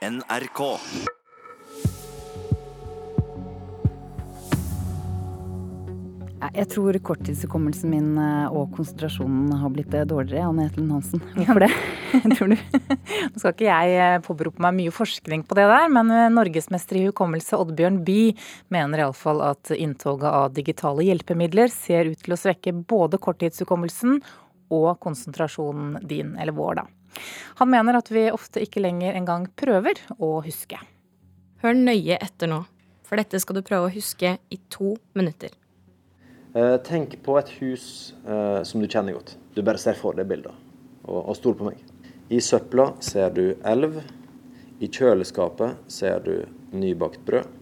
NRK. Jeg tror korttidshukommelsen min eh, og konsentrasjonen har blitt eh, dårligere, Anne Etlund Hansen. Hvorfor det, tror du? Nå skal ikke jeg eh, påberope meg mye forskning på det der, men norgesmester i hukommelse Oddbjørn Bye mener iallfall at inntoget av digitale hjelpemidler ser ut til å svekke både korttidshukommelsen og konsentrasjonen din, eller vår, da. Han mener at vi ofte ikke lenger engang prøver å huske. Hør nøye etter nå, for dette skal du prøve å huske i to minutter. Eh, tenk på et hus eh, som du kjenner godt. Du bare ser for deg bilder, og, og stol på meg. I søpla ser du elv. I kjøleskapet ser du nybakt brød.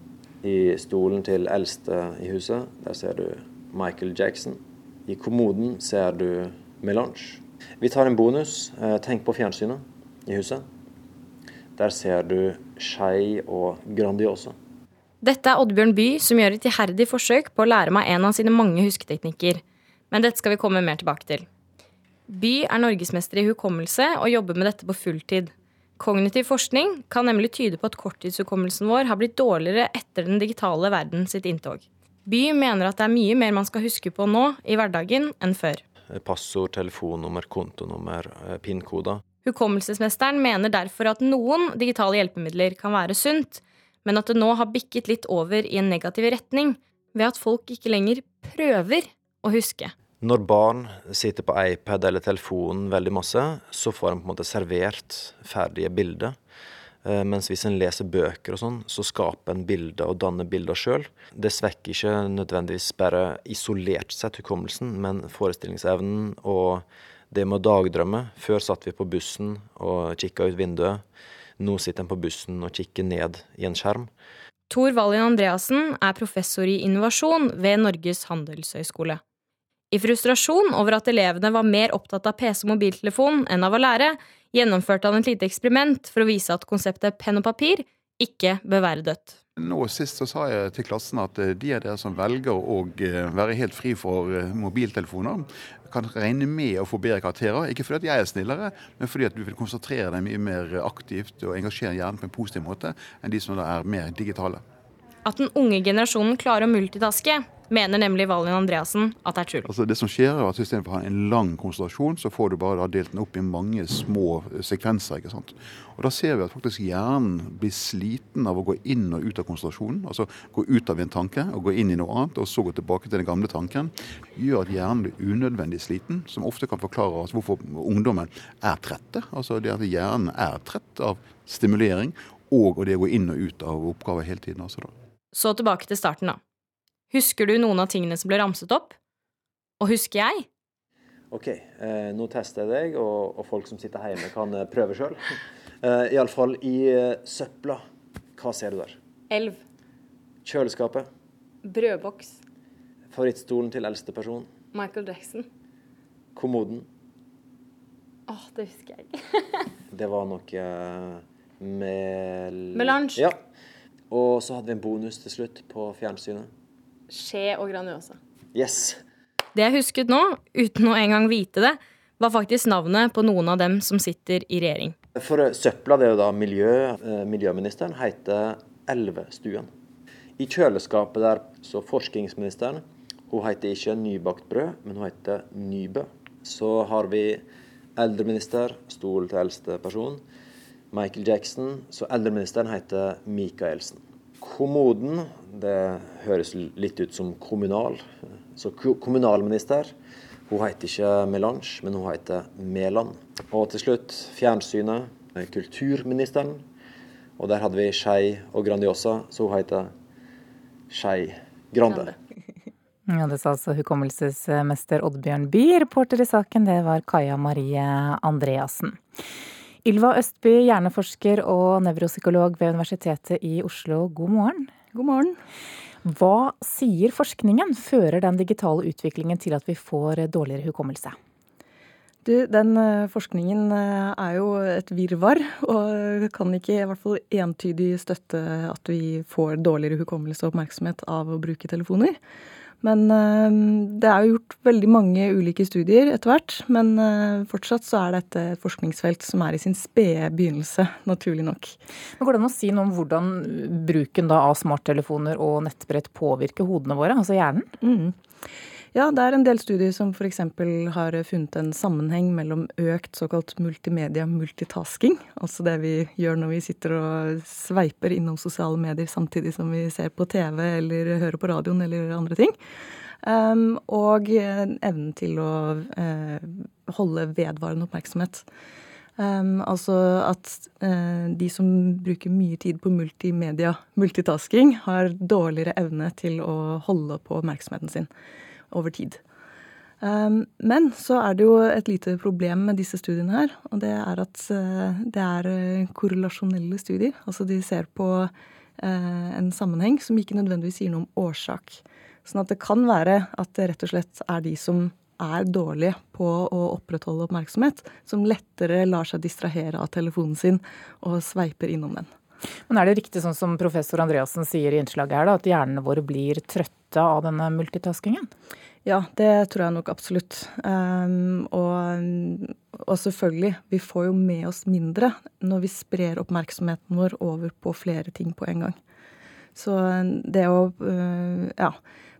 I stolen til eldste i huset, der ser du Michael Jackson. I kommoden ser du melange. Vi tar en bonus. Eh, tenk på fjernsynet i huset. Der ser du skei og Grandiosa. Dette er Oddbjørn Bye som gjør et iherdig forsøk på å lære meg en av sine mange husketeknikker. Men dette skal vi komme mer tilbake til. Bye er norgesmester i hukommelse og jobber med dette på fulltid. Kognitiv forskning kan nemlig tyde på at korttidshukommelsen vår har blitt dårligere etter den digitale verden sitt inntog. Bye mener at det er mye mer man skal huske på nå i hverdagen enn før. Passord, telefonnummer, kontonummer, eh, PIN-koder. Hukommelsesmesteren mener derfor at noen digitale hjelpemidler kan være sunt, men at det nå har bikket litt over i en negativ retning ved at folk ikke lenger prøver å huske. Når barn sitter på iPad eller telefonen veldig masse, så får de på en måte servert ferdige bilder. Eh, mens hvis en leser bøker og sånn, så skaper en bilder og danner bilder sjøl. Det svekker ikke nødvendigvis bare isolert sett hukommelsen, men forestillingsevnen og det med å dagdrømme. Før satt vi på bussen og kikka ut vinduet. Nå sitter en på bussen og kikker ned i en skjerm. Tor Valin Andreassen er professor i innovasjon ved Norges handelshøyskole. I frustrasjon over at elevene var mer opptatt av PC og mobiltelefon enn av å lære, gjennomførte han et lite eksperiment for å vise at konseptet penn og papir ikke bør være dødt. Nå Sist så sa jeg til klassen at eh, de av dere som velger å eh, være helt fri for eh, mobiltelefoner, kan regne med å få bedre karakterer. Ikke fordi at jeg er snillere, men fordi at du vil konsentrere deg mye mer aktivt og engasjere hjernen på en positiv måte enn de som da er mer digitale. At den unge generasjonen klarer å multitaske, mener nemlig Valin Andreassen at det er tull. Altså det som skjer er at Istedenfor å ha en lang konsentrasjon, så får du bare delt den opp i mange små sekvenser. ikke sant? Og Da ser vi at faktisk hjernen blir sliten av å gå inn og ut av konsentrasjonen. Altså gå ut av en tanke og gå inn i noe annet, og så gå tilbake til den gamle tanken. Gjør at hjernen blir unødvendig sliten, som ofte kan forklare oss hvorfor ungdommen er trette. Altså det at hjernen er trett av stimulering og det å gå inn og ut av oppgaver hele tiden. altså da. Så tilbake til starten, da. Husker du noen av tingene som ble ramset opp? Og husker jeg? OK, eh, nå tester jeg deg, og, og, folk som sitter hjemme, kan eh, prøve sjøl. Eh, Iallfall i eh, søpla. Hva ser du der? Elv. Kjøleskapet. Brødboks. Favorittstolen til eldste person. Michael Jackson. Kommoden. Åh, det husker jeg ikke. det var noe eh, mel... Melange. Ja. Og så hadde vi en bonus til slutt på fjernsynet. Skje og Grandiosa. Yes. Det jeg husket nå, uten å engang vite det, var faktisk navnet på noen av dem som sitter i regjering. For søpla, det er jo da miljø, eh, miljøministeren, heter Elvestuen. I kjøleskapet der så forskningsministeren Hun heter ikke Nybakt brød, men hun heter Nybø. Så har vi eldreminister, stol til eldste person. Michael Jackson. Så eldreministeren heter Michaelsen. Kommoden, det høres litt ut som kommunal. Så kommunalminister, hun heter ikke Melange, men hun heter Mæland. Og til slutt fjernsynet, kulturministeren. Og der hadde vi Skei og Grandiosa, så hun heter Skei Grande. Ja, Det sa altså hukommelsesmester Oddbjørn Bye. Reporter i saken, det var Kaja Marie Andreassen. Ylva Østby, hjerneforsker og nevropsykolog ved Universitetet i Oslo, god morgen. God morgen. Hva sier forskningen? Fører den digitale utviklingen til at vi får dårligere hukommelse? Du, den eh, forskningen eh, er jo et virvar, og kan ikke i hvert fall entydig støtte at vi får dårligere hukommelse og oppmerksomhet av å bruke telefoner. Men eh, det er jo gjort veldig mange ulike studier etter hvert. Men eh, fortsatt så er dette et forskningsfelt som er i sin spede begynnelse, naturlig nok. Men Går det an å si noe om hvordan bruken da av smarttelefoner og nettbrett påvirker hodene våre, altså hjernen? Mm. Ja, det er en del studier som f.eks. har funnet en sammenheng mellom økt såkalt multimedia multitasking, altså det vi gjør når vi sitter og sveiper innom sosiale medier samtidig som vi ser på TV eller hører på radioen eller andre ting. Um, og evnen til å uh, holde vedvarende oppmerksomhet. Um, altså at uh, de som bruker mye tid på multimedia multitasking, har dårligere evne til å holde på oppmerksomheten sin over tid. Um, men så er det jo et lite problem med disse studiene her, og det er at uh, det er uh, korrelasjonelle studier. Altså de ser på uh, en sammenheng som ikke nødvendigvis sier noe om årsak. Sånn at det kan være at det rett og slett er de som er dårlige på å opprettholde oppmerksomhet, som lettere lar seg distrahere av telefonen sin og sveiper innom den. Men er det riktig sånn som professor Andreassen sier i innslaget her, da, at hjernene våre blir trøtte av denne multitaskingen? Ja, det tror jeg nok absolutt. Um, og, og, selvfølgelig, vi får jo med oss mindre når vi sprer oppmerksomheten vår over på flere ting på en gang. Så det å, uh, ja,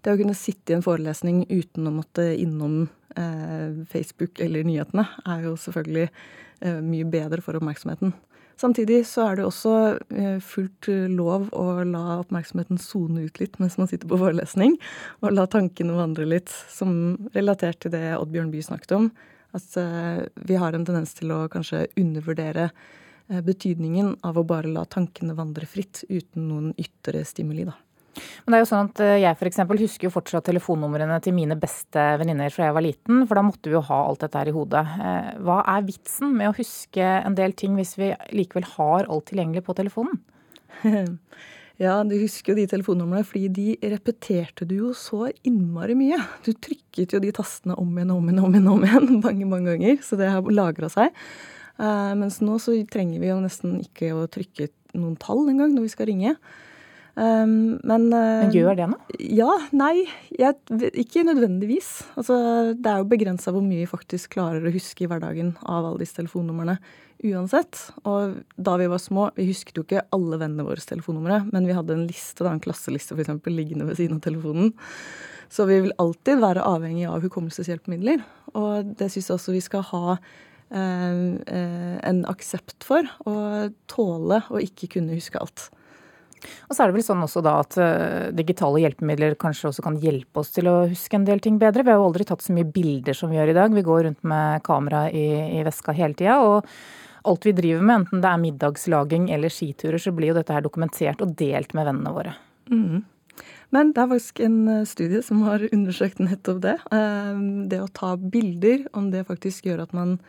det å kunne sitte i en forelesning uten å måtte innom uh, Facebook eller nyhetene, er jo selvfølgelig uh, mye bedre for oppmerksomheten. Samtidig så er det også eh, fullt eh, lov å la oppmerksomheten sone ut litt mens man sitter på forelesning, og la tankene vandre litt, som relatert til det Oddbjørn Bye snakket om. At eh, vi har en tendens til å kanskje undervurdere betydningen av å bare la tankene vandre fritt uten noen ytre stimuli, da. Men det er jo sånn at eh, Jeg for eksempel, husker jo fortsatt telefonnumrene til mine beste venninner fra jeg var liten, for da måtte vi jo ha alt dette her i hodet. Eh, hva er vitsen med å huske en del ting hvis vi likevel har alt tilgjengelig på telefonen? Ja, du husker jo de telefonnumrene, fordi de repeterte du jo så innmari mye. Du trykket jo de tastene om igjen og om igjen, om igjen, om igjen mange mange ganger, så det har lagra seg. Uh, mens nå så trenger vi jo nesten ikke å trykke noen tall engang når vi skal ringe. Um, men, uh, men, gjør det noe? Ja. Nei. Jeg, ikke nødvendigvis. Altså, det er jo begrensa hvor mye vi faktisk klarer å huske i hverdagen av alle disse telefonnumrene uansett. Og da vi var små, vi husket jo ikke alle vennene våre telefonnumre, men vi hadde en liste, da, en klasseliste f.eks., liggende ved siden av telefonen. Så vi vil alltid være avhengig av hukommelseshjelpemidler. Og det syns jeg også vi skal ha eh, eh, en aksept for, og tåle å ikke kunne huske alt. Og så er det vel sånn også da at uh, digitale hjelpemidler kanskje også kan hjelpe oss til å huske en del ting bedre. Vi har jo aldri tatt så mye bilder som vi gjør i dag. Vi går rundt med kamera i, i veska hele tida. Og alt vi driver med, enten det er middagslaging eller skiturer, så blir jo dette her dokumentert og delt med vennene våre. Mm. Men det er faktisk en eh, studie som har undersøkt nettopp det. Eh, det å ta bilder, om det faktisk gjør at man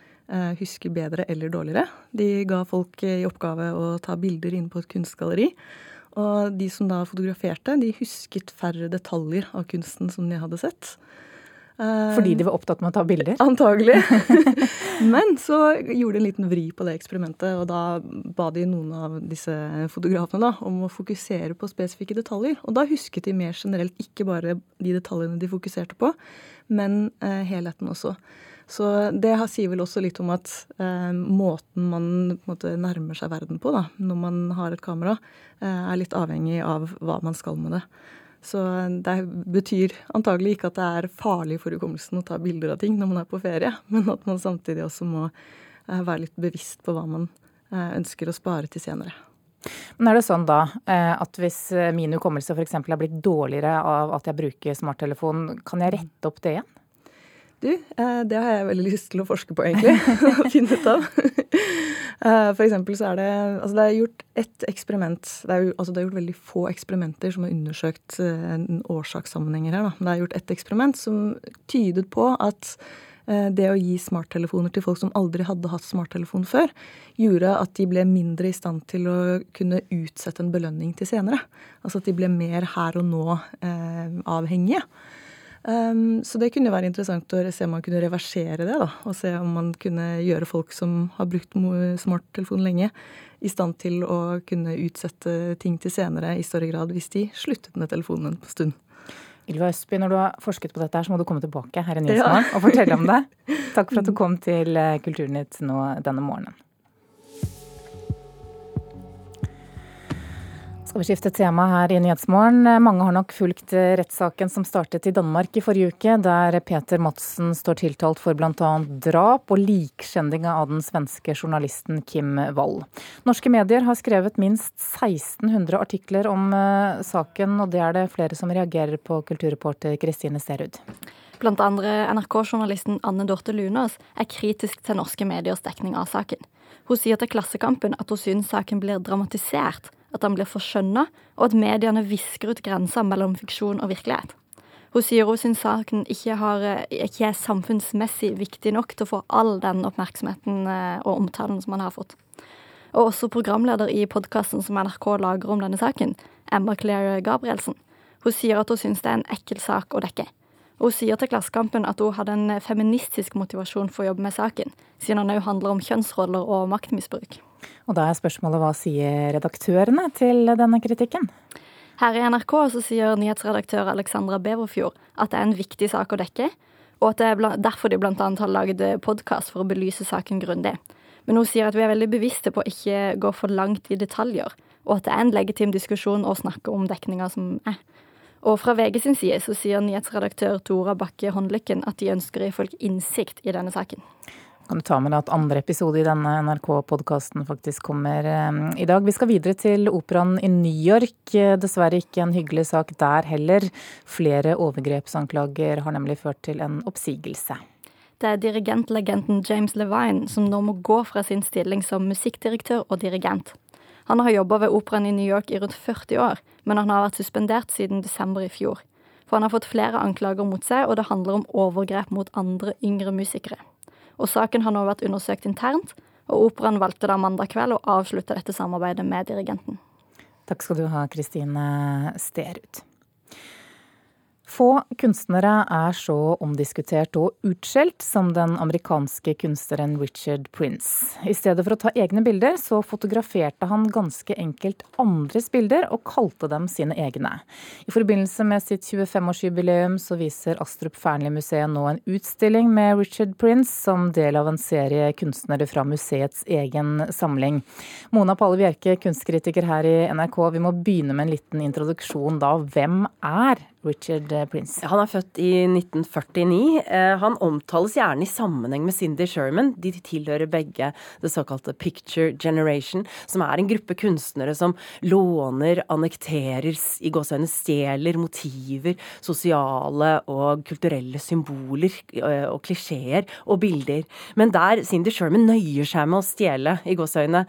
husker bedre eller dårligere. De ga folk i oppgave å ta bilder inne på et kunstgalleri. Og de som da fotograferte, de husket færre detaljer av kunsten som de hadde sett. Eh, Fordi de var opptatt med å ta bilder? Antagelig. Men så gjorde de en liten vri på det eksperimentet, og da ba de noen av disse fotografene da, om å fokusere på spesifikke detaljer. Og da husket de mer generelt ikke bare de detaljene de fokuserte på, men eh, helheten også. Så det sier vel også litt om at eh, måten man måte, nærmer seg verden på da, når man har et kamera, eh, er litt avhengig av hva man skal med det. Så det betyr antagelig ikke at det er farlig for hukommelsen å ta bilder av ting når man er på ferie, men at man samtidig også må eh, være litt bevisst på hva man eh, ønsker å spare til senere. Men er det sånn da eh, at hvis min hukommelse f.eks. er blitt dårligere av at jeg bruker smarttelefon, kan jeg rette opp det igjen? Du, eh, det har jeg veldig lyst til å forske på, egentlig. og finne ut av. Eh, for eksempel så er det Altså det er gjort ett eksperiment. Det er, altså det er gjort veldig få eksperimenter som har undersøkt eh, årsakssammenhenger her. Da. Det er gjort ett eksperiment som tydet på at det å gi smarttelefoner til folk som aldri hadde hatt smarttelefon før, gjorde at de ble mindre i stand til å kunne utsette en belønning til senere. Altså at de ble mer her og nå-avhengige. Um, så det kunne være interessant å se om man kunne reversere det. da, Og se om man kunne gjøre folk som har brukt smarttelefon lenge, i stand til å kunne utsette ting til senere i større grad hvis de sluttet med telefonen en stund. Ylva Østby, når du har forsket på dette, her, så må du komme tilbake her i Nyhetsmorgen ja. og fortelle om det. Takk for at du kom til eh, Kulturnytt nå denne morgenen. Skal vi skifte tema her i Nyhetsmorgen. Mange har nok fulgt rettssaken som startet i Danmark i forrige uke, der Peter Madsen står tiltalt for bl.a. drap og likskjending av den svenske journalisten Kim Wall. Norske medier har skrevet minst 1600 artikler om uh, saken, og det er det flere som reagerer på, kulturreporter Kristine Sterud. Blant andre NRK-journalisten Anne Dorte Lunås er kritisk til norske mediers dekning av saken. Hun sier til Klassekampen at hun synes saken blir dramatisert at han blir forskjønna, og at mediene visker ut grensa mellom fiksjon og virkelighet. Hun syns saken ikke, har, ikke, er samfunnsmessig viktig nok til å få all den oppmerksomheten eh, og omtalen som han har fått. Og også programleder i podkasten som NRK lager om denne saken, Emma Claire Gabrielsen. Hun sier at hun syns det er en ekkel sak å dekke. Hun sier til Klassekampen at hun hadde en feministisk motivasjon for å jobbe med saken, siden den òg handler om kjønnsroller og maktmisbruk. Og da er spørsmålet hva sier redaktørene til denne kritikken? Her i NRK så sier nyhetsredaktør Alexandra Beverfjord at det er en viktig sak å dekke, og at det er derfor de bl.a. har laget podkast for å belyse saken grundig. Men hun sier at vi er veldig bevisste på å ikke gå for langt i detaljer, og at det er en legitim diskusjon å snakke om dekninga som er. Og fra VG sin side så sier nyhetsredaktør Tora Bakke Håndlykken at de ønsker å gi folk innsikt i denne saken kan du ta med deg at andre episode i denne NRK-podkasten faktisk kommer eh, i dag. Vi skal videre til operaen i New York. Dessverre ikke en hyggelig sak der heller. Flere overgrepsanklager har nemlig ført til en oppsigelse. Det er dirigentlegenden James Levine som nå må gå fra sin stilling som musikkdirektør og dirigent. Han har jobba ved operaen i New York i rundt 40 år, men han har vært suspendert siden desember i fjor. For han har fått flere anklager mot seg, og det handler om overgrep mot andre yngre musikere og saken har nå vært undersøkt internt, og operaen valgte da mandag kveld å avslutte dette samarbeidet med dirigenten. Takk skal du ha, Kristine Sterud. Få kunstnere er så omdiskutert og utskjelt som den amerikanske kunstneren Richard Prince. I stedet for å ta egne bilder, så fotograferte han ganske enkelt andres bilder og kalte dem sine egne. I forbindelse med sitt 25-årsjubileum så viser Astrup Fearnley-museet nå en utstilling med Richard Prince som del av en serie kunstnere fra museets egen samling. Mona Palle Bjerke, kunstkritiker her i NRK, vi må begynne med en liten introduksjon da. Hvem er Richard eh, Prince? Han er født i 1949. Eh, han omtales gjerne i sammenheng med Cindy Sherman. De tilhører begge det såkalte Picture Generation, som er en gruppe kunstnere som låner, annekterer, i gåseøyne stjeler motiver, sosiale og kulturelle symboler eh, og klisjeer og bilder. Men der Cindy Sherman nøyer seg med å stjele i gåseøyne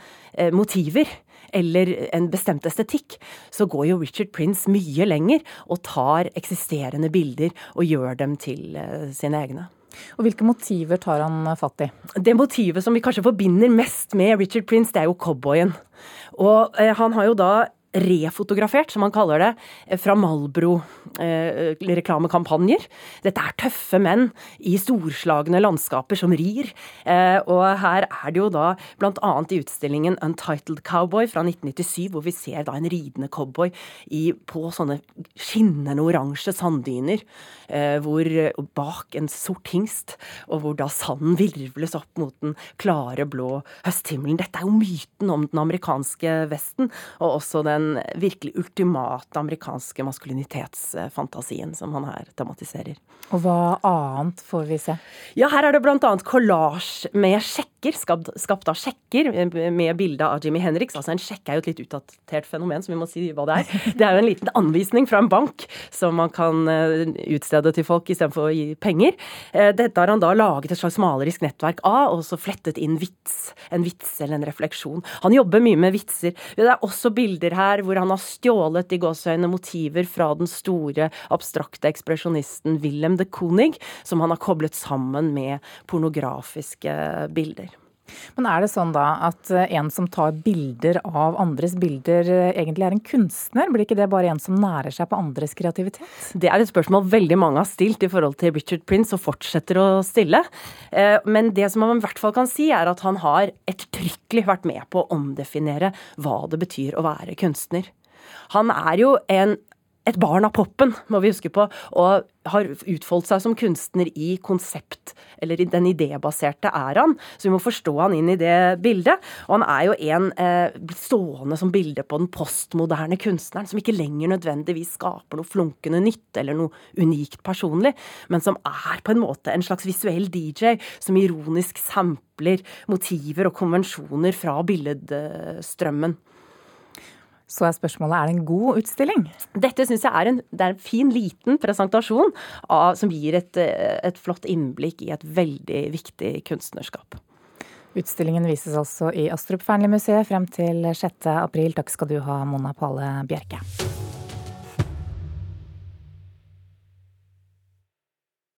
motiver, eller en bestemt estetikk, så går jo Richard Prince mye lenger og tar eksisterende bilder og gjør dem til eh, sine egne. Og Hvilke motiver tar han fatt i? Det motivet som vi kanskje forbinder mest med Richard Prince, det er jo cowboyen. Og eh, han har jo da refotografert, som han kaller det, fra Malbro-reklamekampanjer. Eh, Dette er tøffe menn i storslagne landskaper som rir. Eh, og her er det jo da bl.a. i utstillingen Untitled Cowboy fra 1997, hvor vi ser da en ridende cowboy i, på sånne skinnende oransje sanddyner, eh, hvor bak en sort hingst, og hvor da sanden virvles opp mot den klare, blå høsthimmelen. Dette er jo myten om den amerikanske vesten, og også den den virkelig ultimate amerikanske maskulinitetsfantasien som han her tematiserer. Og hva annet får vi se? Ja, her er det bl.a. kollasj med sjekker, skapt, skapt, av sjekker, med bilde av Jimmy Henriks. Altså en sjekk er jo et litt utdatert fenomen, så vi må si hva det er. Det er jo en liten anvisning fra en bank som man kan eh, utstede til folk istedenfor å gi penger. Eh, dette har han da laget et slags malerisk nettverk av, og så flettet inn vits, en vits eller en refleksjon. Han jobber mye med vitser. Det er også bilder her her, hvor han har stjålet i gåseøyne motiver fra den store abstrakte ekspresjonisten Wilhelm de Konig, som han har koblet sammen med pornografiske bilder. Men er det sånn da at eh, en som tar bilder av andres bilder, eh, egentlig er en kunstner? Blir ikke det bare en som nærer seg på andres kreativitet? Det er et spørsmål veldig mange har stilt i forhold til Richard Prince, og fortsetter å stille. Eh, men det som man i hvert fall kan si, er at han har ettertrykkelig vært med på å omdefinere hva det betyr å være kunstner. Han er jo en et barn av poppen, må vi huske på, og har utfoldt seg som kunstner i konsept, eller i den idébaserte æraen. Så vi må forstå han inn i det bildet. Og han er jo en eh, stående som bilde på den postmoderne kunstneren, som ikke lenger nødvendigvis skaper noe flunkende nytt eller noe unikt personlig, men som er på en måte en slags visuell DJ som ironisk sampler motiver og konvensjoner fra billedstrømmen. Så er spørsmålet er det en god utstilling? Dette syns jeg er en, er en fin, liten presentasjon av, som gir et, et flott innblikk i et veldig viktig kunstnerskap. Utstillingen vises altså i Astrup Fearnley-museet frem til 6. april. Takk skal du ha, Mona Pale Bjerke.